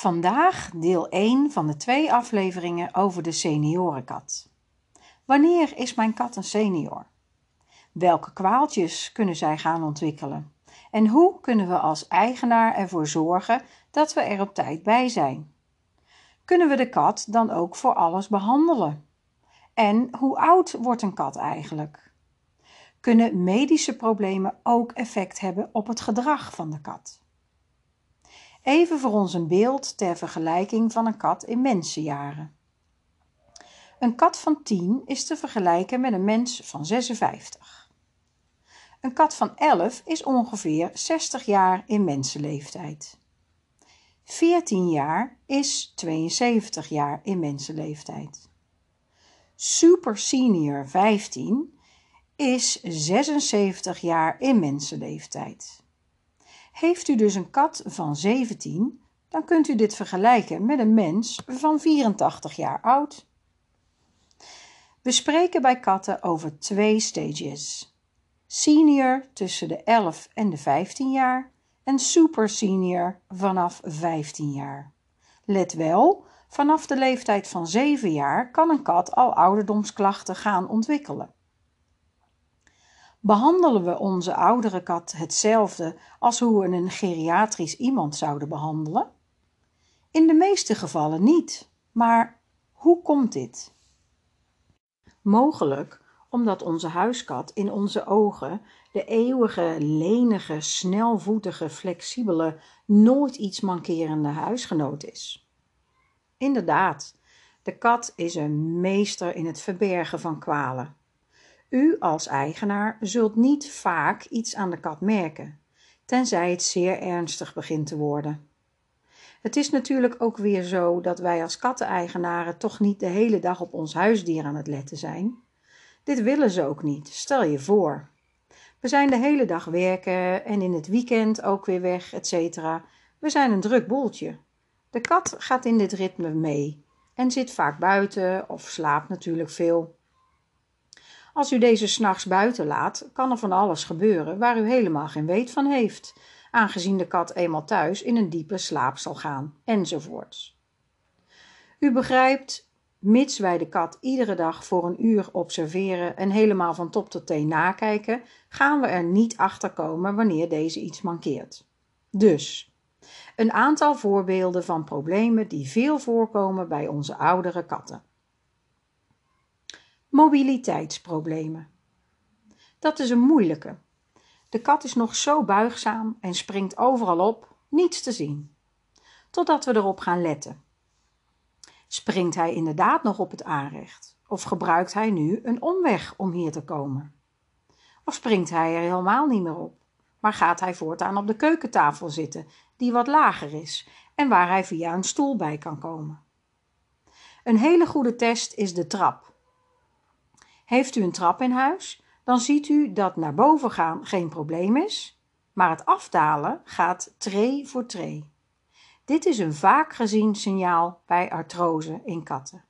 Vandaag deel 1 van de twee afleveringen over de seniorenkat. Wanneer is mijn kat een senior? Welke kwaaltjes kunnen zij gaan ontwikkelen? En hoe kunnen we als eigenaar ervoor zorgen dat we er op tijd bij zijn? Kunnen we de kat dan ook voor alles behandelen? En hoe oud wordt een kat eigenlijk? Kunnen medische problemen ook effect hebben op het gedrag van de kat? Even voor ons een beeld ter vergelijking van een kat in mensenjaren. Een kat van 10 is te vergelijken met een mens van 56. Een kat van 11 is ongeveer 60 jaar in mensenleeftijd. 14 jaar is 72 jaar in mensenleeftijd. Super senior 15 is 76 jaar in mensenleeftijd. Heeft u dus een kat van 17, dan kunt u dit vergelijken met een mens van 84 jaar oud. We spreken bij katten over twee stages. Senior tussen de 11 en de 15 jaar en super senior vanaf 15 jaar. Let wel, vanaf de leeftijd van 7 jaar kan een kat al ouderdomsklachten gaan ontwikkelen. Behandelen we onze oudere kat hetzelfde als hoe we een geriatrisch iemand zouden behandelen? In de meeste gevallen niet. Maar hoe komt dit? Mogelijk omdat onze huiskat in onze ogen de eeuwige, lenige, snelvoetige, flexibele, nooit iets mankerende huisgenoot is. Inderdaad, de kat is een meester in het verbergen van kwalen. U als eigenaar zult niet vaak iets aan de kat merken, tenzij het zeer ernstig begint te worden. Het is natuurlijk ook weer zo dat wij als katteneigenaren toch niet de hele dag op ons huisdier aan het letten zijn. Dit willen ze ook niet, stel je voor. We zijn de hele dag werken en in het weekend ook weer weg, etc. We zijn een druk boeltje. De kat gaat in dit ritme mee en zit vaak buiten of slaapt natuurlijk veel. Als u deze s'nachts buiten laat, kan er van alles gebeuren waar u helemaal geen weet van heeft, aangezien de kat eenmaal thuis in een diepe slaap zal gaan, enzovoorts. U begrijpt, mits wij de kat iedere dag voor een uur observeren en helemaal van top tot teen nakijken, gaan we er niet achter komen wanneer deze iets mankeert. Dus, een aantal voorbeelden van problemen die veel voorkomen bij onze oudere katten. Mobiliteitsproblemen. Dat is een moeilijke. De kat is nog zo buigzaam en springt overal op, niets te zien. Totdat we erop gaan letten. Springt hij inderdaad nog op het aanrecht? Of gebruikt hij nu een omweg om hier te komen? Of springt hij er helemaal niet meer op, maar gaat hij voortaan op de keukentafel zitten, die wat lager is en waar hij via een stoel bij kan komen? Een hele goede test is de trap. Heeft u een trap in huis, dan ziet u dat naar boven gaan geen probleem is, maar het afdalen gaat tree voor tree. Dit is een vaak gezien signaal bij artrose in katten.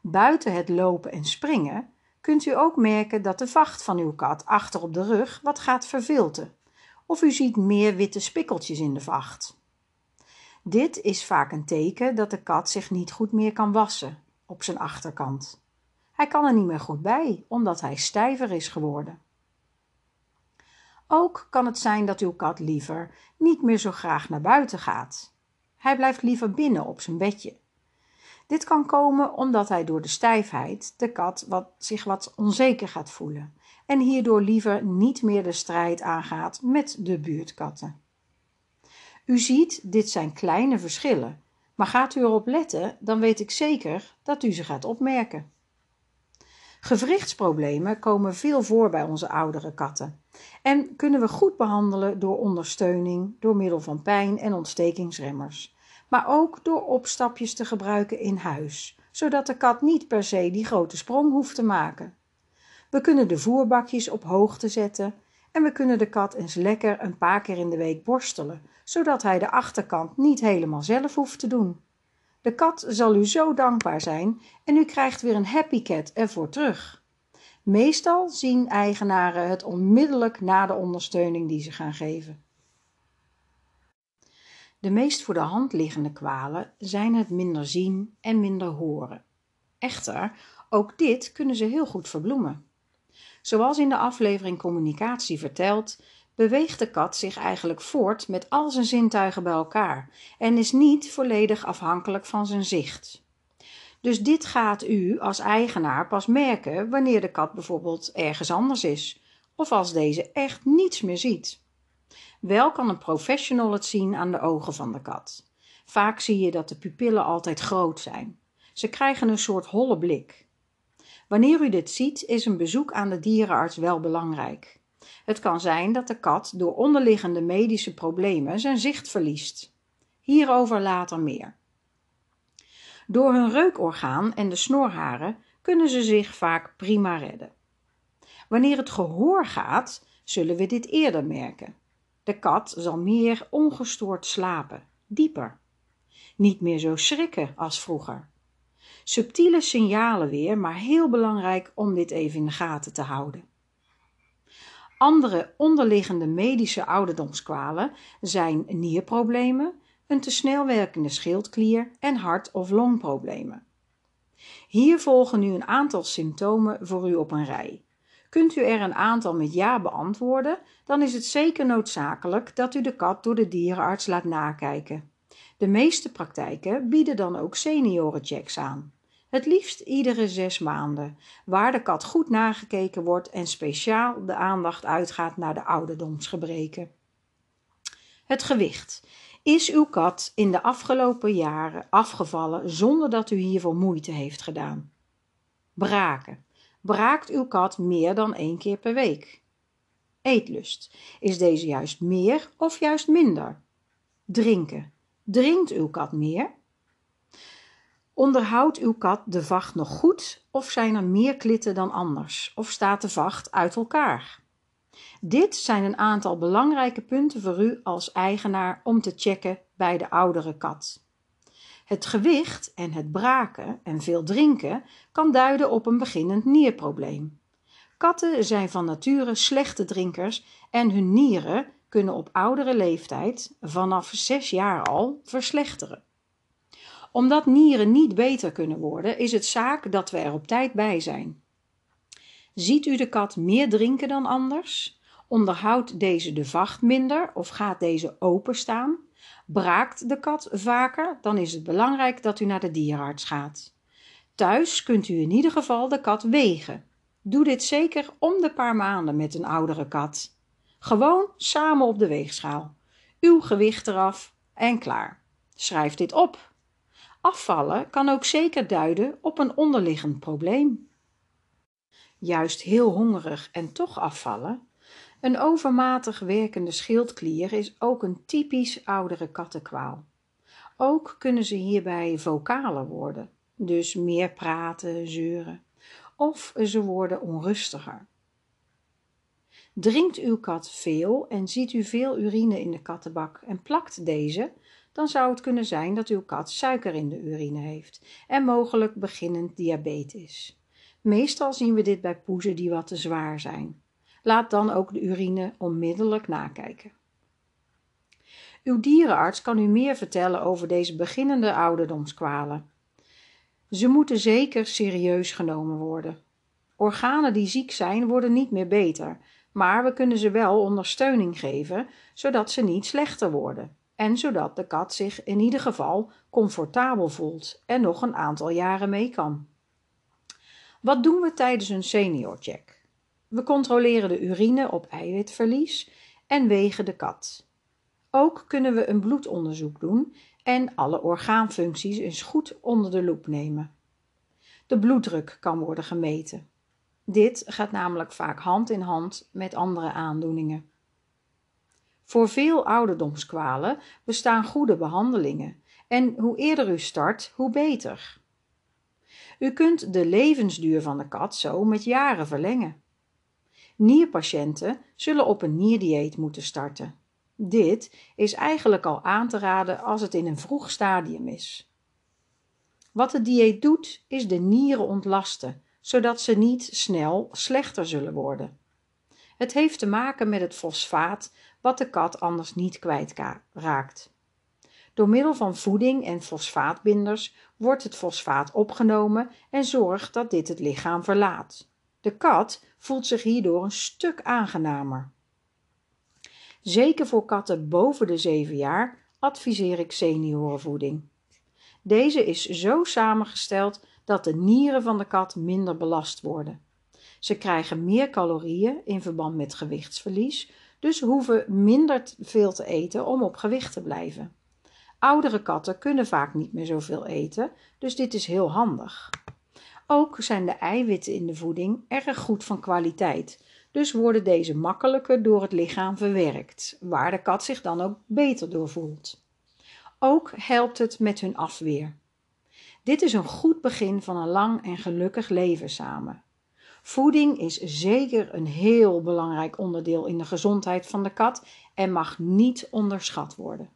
Buiten het lopen en springen kunt u ook merken dat de vacht van uw kat achter op de rug wat gaat vervilten, of u ziet meer witte spikkeltjes in de vacht. Dit is vaak een teken dat de kat zich niet goed meer kan wassen op zijn achterkant. Hij kan er niet meer goed bij, omdat hij stijver is geworden. Ook kan het zijn dat uw kat liever niet meer zo graag naar buiten gaat. Hij blijft liever binnen op zijn bedje. Dit kan komen omdat hij door de stijfheid de kat wat, zich wat onzeker gaat voelen en hierdoor liever niet meer de strijd aangaat met de buurtkatten. U ziet, dit zijn kleine verschillen, maar gaat u erop letten, dan weet ik zeker dat u ze gaat opmerken. Gewrichtsproblemen komen veel voor bij onze oudere katten en kunnen we goed behandelen door ondersteuning door middel van pijn- en ontstekingsremmers, maar ook door opstapjes te gebruiken in huis, zodat de kat niet per se die grote sprong hoeft te maken. We kunnen de voerbakjes op hoogte zetten en we kunnen de kat eens lekker een paar keer in de week borstelen, zodat hij de achterkant niet helemaal zelf hoeft te doen. De kat zal u zo dankbaar zijn en u krijgt weer een happy cat ervoor terug. Meestal zien eigenaren het onmiddellijk na de ondersteuning die ze gaan geven. De meest voor de hand liggende kwalen zijn het minder zien en minder horen. Echter, ook dit kunnen ze heel goed verbloemen. Zoals in de aflevering Communicatie verteld, beweegt de kat zich eigenlijk voort met al zijn zintuigen bij elkaar en is niet volledig afhankelijk van zijn zicht. Dus dit gaat u als eigenaar pas merken wanneer de kat bijvoorbeeld ergens anders is of als deze echt niets meer ziet. Wel kan een professional het zien aan de ogen van de kat. Vaak zie je dat de pupillen altijd groot zijn. Ze krijgen een soort holle blik. Wanneer u dit ziet, is een bezoek aan de dierenarts wel belangrijk. Het kan zijn dat de kat door onderliggende medische problemen zijn zicht verliest. Hierover later meer. Door hun reukorgaan en de snorharen kunnen ze zich vaak prima redden. Wanneer het gehoor gaat, zullen we dit eerder merken. De kat zal meer ongestoord slapen, dieper. Niet meer zo schrikken als vroeger. Subtiele signalen weer, maar heel belangrijk om dit even in de gaten te houden. Andere onderliggende medische ouderdomskwalen zijn nierproblemen, een te snel werkende schildklier en hart- of longproblemen. Hier volgen nu een aantal symptomen voor u op een rij. Kunt u er een aantal met ja beantwoorden, dan is het zeker noodzakelijk dat u de kat door de dierenarts laat nakijken. De meeste praktijken bieden dan ook seniorenchecks aan. Het liefst iedere zes maanden, waar de kat goed nagekeken wordt en speciaal de aandacht uitgaat naar de ouderdomsgebreken. Het gewicht. Is uw kat in de afgelopen jaren afgevallen zonder dat u hiervoor moeite heeft gedaan? Braken. Braakt uw kat meer dan één keer per week? Eetlust. Is deze juist meer of juist minder? Drinken. Drinkt uw kat meer? Onderhoudt uw kat de vacht nog goed of zijn er meer klitten dan anders? Of staat de vacht uit elkaar? Dit zijn een aantal belangrijke punten voor u als eigenaar om te checken bij de oudere kat. Het gewicht en het braken en veel drinken kan duiden op een beginnend nierprobleem. Katten zijn van nature slechte drinkers en hun nieren kunnen op oudere leeftijd, vanaf zes jaar al, verslechteren. Omdat nieren niet beter kunnen worden, is het zaak dat we er op tijd bij zijn. Ziet u de kat meer drinken dan anders? Onderhoudt deze de vacht minder of gaat deze openstaan? Braakt de kat vaker, dan is het belangrijk dat u naar de dierenarts gaat. Thuis kunt u in ieder geval de kat wegen. Doe dit zeker om de paar maanden met een oudere kat. Gewoon samen op de weegschaal. Uw gewicht eraf en klaar. Schrijf dit op. Afvallen kan ook zeker duiden op een onderliggend probleem. Juist heel hongerig en toch afvallen, een overmatig werkende schildklier is ook een typisch oudere kattenkwaal. Ook kunnen ze hierbij vocaler worden, dus meer praten, zeuren, of ze worden onrustiger. Drinkt uw kat veel en ziet u veel urine in de kattenbak en plakt deze, dan zou het kunnen zijn dat uw kat suiker in de urine heeft en mogelijk beginnend diabetes. Meestal zien we dit bij poezen die wat te zwaar zijn. Laat dan ook de urine onmiddellijk nakijken. Uw dierenarts kan u meer vertellen over deze beginnende ouderdomskwalen. Ze moeten zeker serieus genomen worden. Organen die ziek zijn worden niet meer beter, maar we kunnen ze wel ondersteuning geven, zodat ze niet slechter worden en zodat de kat zich in ieder geval comfortabel voelt en nog een aantal jaren mee kan. Wat doen we tijdens een seniorcheck? We controleren de urine op eiwitverlies en wegen de kat. Ook kunnen we een bloedonderzoek doen en alle orgaanfuncties eens goed onder de loep nemen. De bloeddruk kan worden gemeten. Dit gaat namelijk vaak hand in hand met andere aandoeningen. Voor veel ouderdomskwalen bestaan goede behandelingen en hoe eerder u start, hoe beter. U kunt de levensduur van de kat zo met jaren verlengen. Nierpatiënten zullen op een nierdieet moeten starten. Dit is eigenlijk al aan te raden als het in een vroeg stadium is. Wat het dieet doet, is de nieren ontlasten, zodat ze niet snel slechter zullen worden. Het heeft te maken met het fosfaat, wat de kat anders niet kwijtraakt. Door middel van voeding en fosfaatbinders wordt het fosfaat opgenomen en zorgt dat dit het lichaam verlaat. De kat voelt zich hierdoor een stuk aangenamer. Zeker voor katten boven de 7 jaar adviseer ik seniorenvoeding. Deze is zo samengesteld dat de nieren van de kat minder belast worden. Ze krijgen meer calorieën in verband met gewichtsverlies, dus hoeven minder veel te eten om op gewicht te blijven. Oudere katten kunnen vaak niet meer zoveel eten, dus dit is heel handig. Ook zijn de eiwitten in de voeding erg goed van kwaliteit, dus worden deze makkelijker door het lichaam verwerkt, waar de kat zich dan ook beter door voelt. Ook helpt het met hun afweer. Dit is een goed begin van een lang en gelukkig leven samen. Voeding is zeker een heel belangrijk onderdeel in de gezondheid van de kat en mag niet onderschat worden.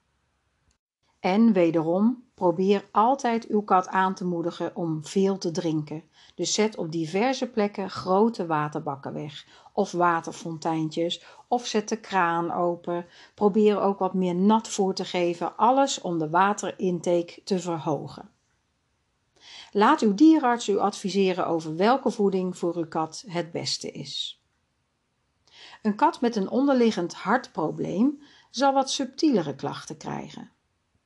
En wederom, probeer altijd uw kat aan te moedigen om veel te drinken. Dus zet op diverse plekken grote waterbakken weg, of waterfonteintjes, of zet de kraan open. Probeer ook wat meer nat voor te geven, alles om de waterintake te verhogen. Laat uw dierenarts u adviseren over welke voeding voor uw kat het beste is. Een kat met een onderliggend hartprobleem zal wat subtielere klachten krijgen.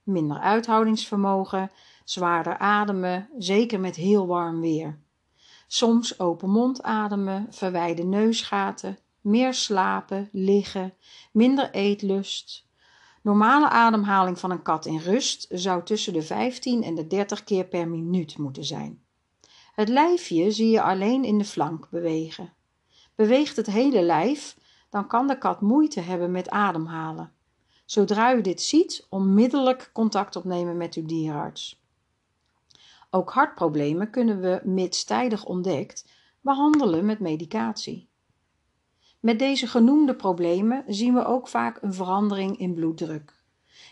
Minder uithoudingsvermogen, zwaarder ademen, zeker met heel warm weer. Soms open mond ademen, verwijde neusgaten, meer slapen, liggen, minder eetlust, Normale ademhaling van een kat in rust zou tussen de 15 en de 30 keer per minuut moeten zijn. Het lijfje zie je alleen in de flank bewegen. Beweegt het hele lijf, dan kan de kat moeite hebben met ademhalen. Zodra u dit ziet, onmiddellijk contact opnemen met uw dierenarts. Ook hartproblemen kunnen we, mits tijdig ontdekt, behandelen met medicatie. Met deze genoemde problemen zien we ook vaak een verandering in bloeddruk.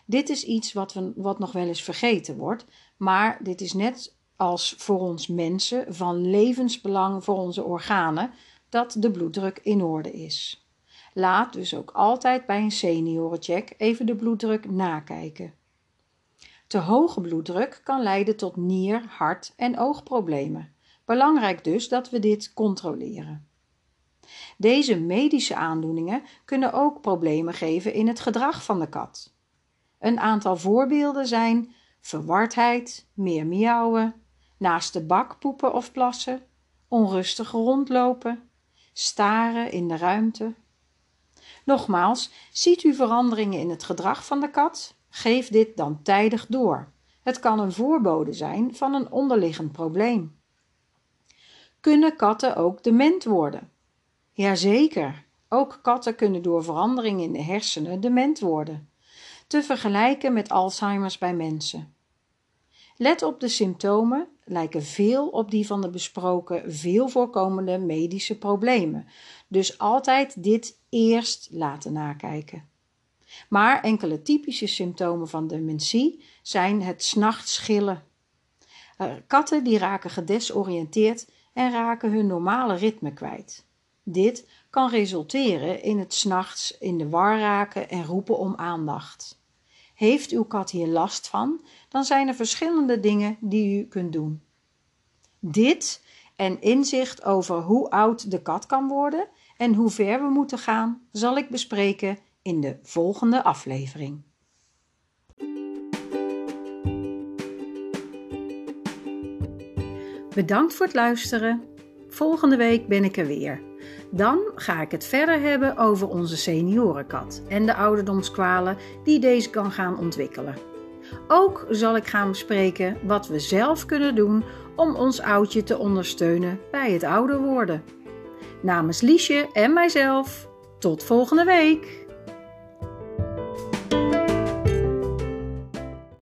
Dit is iets wat, we, wat nog wel eens vergeten wordt, maar dit is net als voor ons mensen van levensbelang voor onze organen dat de bloeddruk in orde is. Laat dus ook altijd bij een seniorencheck even de bloeddruk nakijken. Te hoge bloeddruk kan leiden tot nier-, hart- en oogproblemen. Belangrijk dus dat we dit controleren. Deze medische aandoeningen kunnen ook problemen geven in het gedrag van de kat. Een aantal voorbeelden zijn verwardheid, meer miauwen, naast de bak poepen of plassen, onrustig rondlopen, staren in de ruimte. Nogmaals, ziet u veranderingen in het gedrag van de kat? Geef dit dan tijdig door. Het kan een voorbode zijn van een onderliggend probleem. Kunnen katten ook dement worden? Jazeker, ook katten kunnen door verandering in de hersenen dement worden, te vergelijken met Alzheimer's bij mensen. Let op de symptomen, lijken veel op die van de besproken veel voorkomende medische problemen, dus altijd dit eerst laten nakijken. Maar enkele typische symptomen van dementie zijn het s'nachts schillen. Eh, katten die raken gedesoriënteerd en raken hun normale ritme kwijt. Dit kan resulteren in het s'nachts in de war raken en roepen om aandacht. Heeft uw kat hier last van, dan zijn er verschillende dingen die u kunt doen. Dit en inzicht over hoe oud de kat kan worden en hoe ver we moeten gaan, zal ik bespreken in de volgende aflevering. Bedankt voor het luisteren. Volgende week ben ik er weer. Dan ga ik het verder hebben over onze seniorenkat en de ouderdomskwalen die deze kan gaan ontwikkelen. Ook zal ik gaan bespreken wat we zelf kunnen doen om ons oudje te ondersteunen bij het ouder worden. Namens Liesje en mijzelf, tot volgende week!